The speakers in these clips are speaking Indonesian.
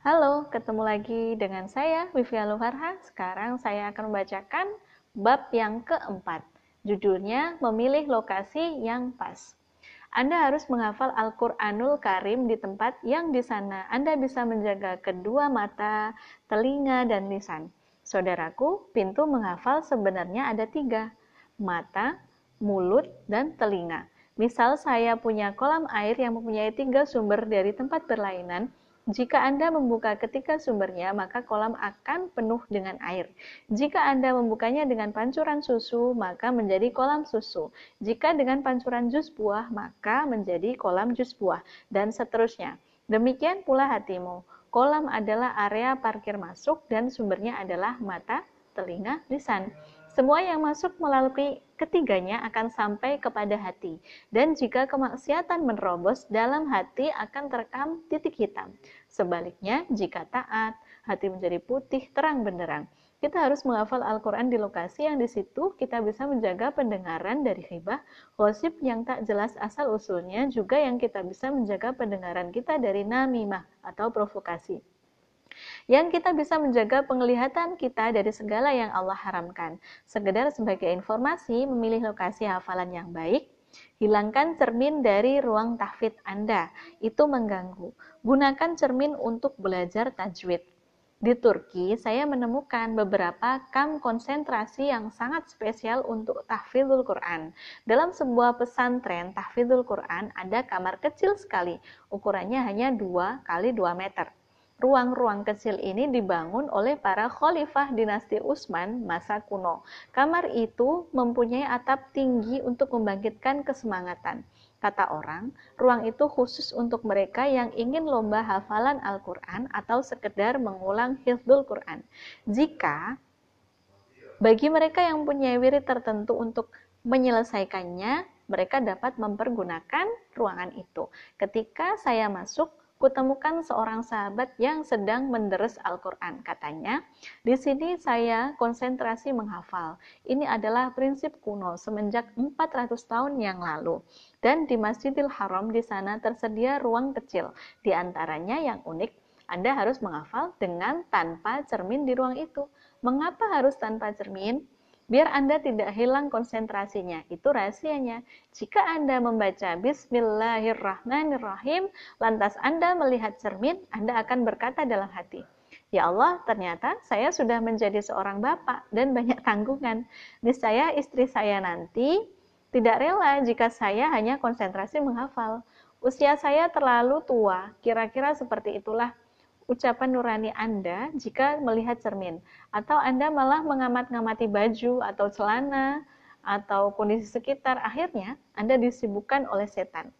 Halo, ketemu lagi dengan saya, Vivia Luharha. Sekarang saya akan membacakan bab yang keempat. Judulnya, Memilih Lokasi yang Pas. Anda harus menghafal Al-Quranul Karim di tempat yang di sana Anda bisa menjaga kedua mata, telinga, dan lisan. Saudaraku, pintu menghafal sebenarnya ada tiga, mata, mulut, dan telinga. Misal saya punya kolam air yang mempunyai tiga sumber dari tempat berlainan, jika Anda membuka ketika sumbernya, maka kolam akan penuh dengan air. Jika Anda membukanya dengan pancuran susu, maka menjadi kolam susu. Jika dengan pancuran jus buah, maka menjadi kolam jus buah, dan seterusnya. Demikian pula hatimu. Kolam adalah area parkir masuk dan sumbernya adalah mata, telinga, lisan. Semua yang masuk melalui ketiganya akan sampai kepada hati. Dan jika kemaksiatan menerobos, dalam hati akan terekam titik hitam. Sebaliknya, jika taat, hati menjadi putih, terang benderang. Kita harus menghafal Al-Quran di lokasi yang di situ kita bisa menjaga pendengaran dari hibah, gosip yang tak jelas asal-usulnya, juga yang kita bisa menjaga pendengaran kita dari namimah atau provokasi yang kita bisa menjaga penglihatan kita dari segala yang Allah haramkan. Sekedar sebagai informasi, memilih lokasi hafalan yang baik, hilangkan cermin dari ruang tahfidz Anda, itu mengganggu. Gunakan cermin untuk belajar tajwid. Di Turki, saya menemukan beberapa kam konsentrasi yang sangat spesial untuk tahfidzul Quran. Dalam sebuah pesantren tahfidzul Quran ada kamar kecil sekali, ukurannya hanya 2 kali 2 meter. Ruang-ruang kecil ini dibangun oleh para khalifah dinasti Utsman masa kuno. Kamar itu mempunyai atap tinggi untuk membangkitkan kesemangatan. Kata orang, ruang itu khusus untuk mereka yang ingin lomba hafalan Al-Quran atau sekedar mengulang hifdul Quran. Jika bagi mereka yang punya wirid tertentu untuk menyelesaikannya, mereka dapat mempergunakan ruangan itu. Ketika saya masuk, kutemukan seorang sahabat yang sedang menderes Al-Quran. Katanya, di sini saya konsentrasi menghafal. Ini adalah prinsip kuno semenjak 400 tahun yang lalu. Dan di Masjidil Haram di sana tersedia ruang kecil. Di antaranya yang unik, Anda harus menghafal dengan tanpa cermin di ruang itu. Mengapa harus tanpa cermin? Biar Anda tidak hilang konsentrasinya. Itu rahasianya. Jika Anda membaca Bismillahirrahmanirrahim, lantas Anda melihat cermin, Anda akan berkata dalam hati, Ya Allah, ternyata saya sudah menjadi seorang bapak dan banyak tanggungan. Niscaya istri saya nanti tidak rela jika saya hanya konsentrasi menghafal. Usia saya terlalu tua, kira-kira seperti itulah ucapan nurani Anda jika melihat cermin, atau Anda malah mengamat-ngamati baju atau celana atau kondisi sekitar, akhirnya Anda disibukkan oleh setan.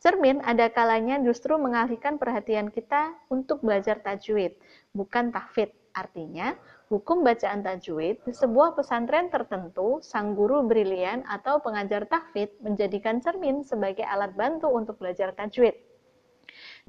Cermin ada kalanya justru mengalihkan perhatian kita untuk belajar tajwid, bukan tahfidz. Artinya, hukum bacaan tajwid di sebuah pesantren tertentu, sang guru brilian atau pengajar tahfidz menjadikan cermin sebagai alat bantu untuk belajar tajwid.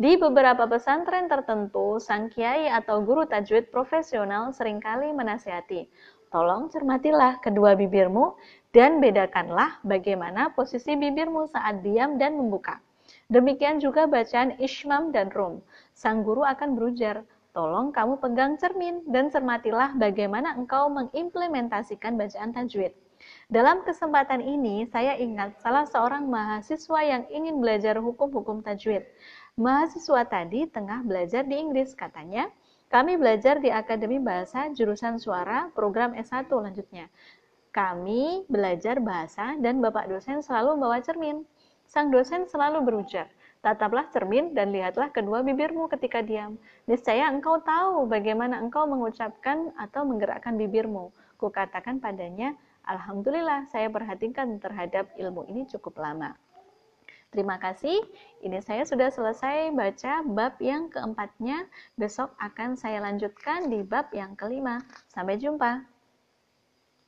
Di beberapa pesantren tertentu, sang kiai atau guru tajwid profesional sering kali menasihati, tolong cermatilah kedua bibirmu dan bedakanlah bagaimana posisi bibirmu saat diam dan membuka. Demikian juga bacaan Ishmam dan Rum. Sang guru akan berujar, tolong kamu pegang cermin dan cermatilah bagaimana engkau mengimplementasikan bacaan tajwid. Dalam kesempatan ini, saya ingat salah seorang mahasiswa yang ingin belajar hukum-hukum tajwid. Mahasiswa tadi tengah belajar di Inggris, katanya. Kami belajar di Akademi Bahasa Jurusan Suara program S1 lanjutnya. Kami belajar bahasa dan Bapak dosen selalu membawa cermin. Sang dosen selalu berujar, tataplah cermin dan lihatlah kedua bibirmu ketika diam. Niscaya engkau tahu bagaimana engkau mengucapkan atau menggerakkan bibirmu. Kukatakan padanya, Alhamdulillah saya perhatikan terhadap ilmu ini cukup lama. Terima kasih. Ini saya sudah selesai baca bab yang keempatnya. Besok akan saya lanjutkan di bab yang kelima. Sampai jumpa.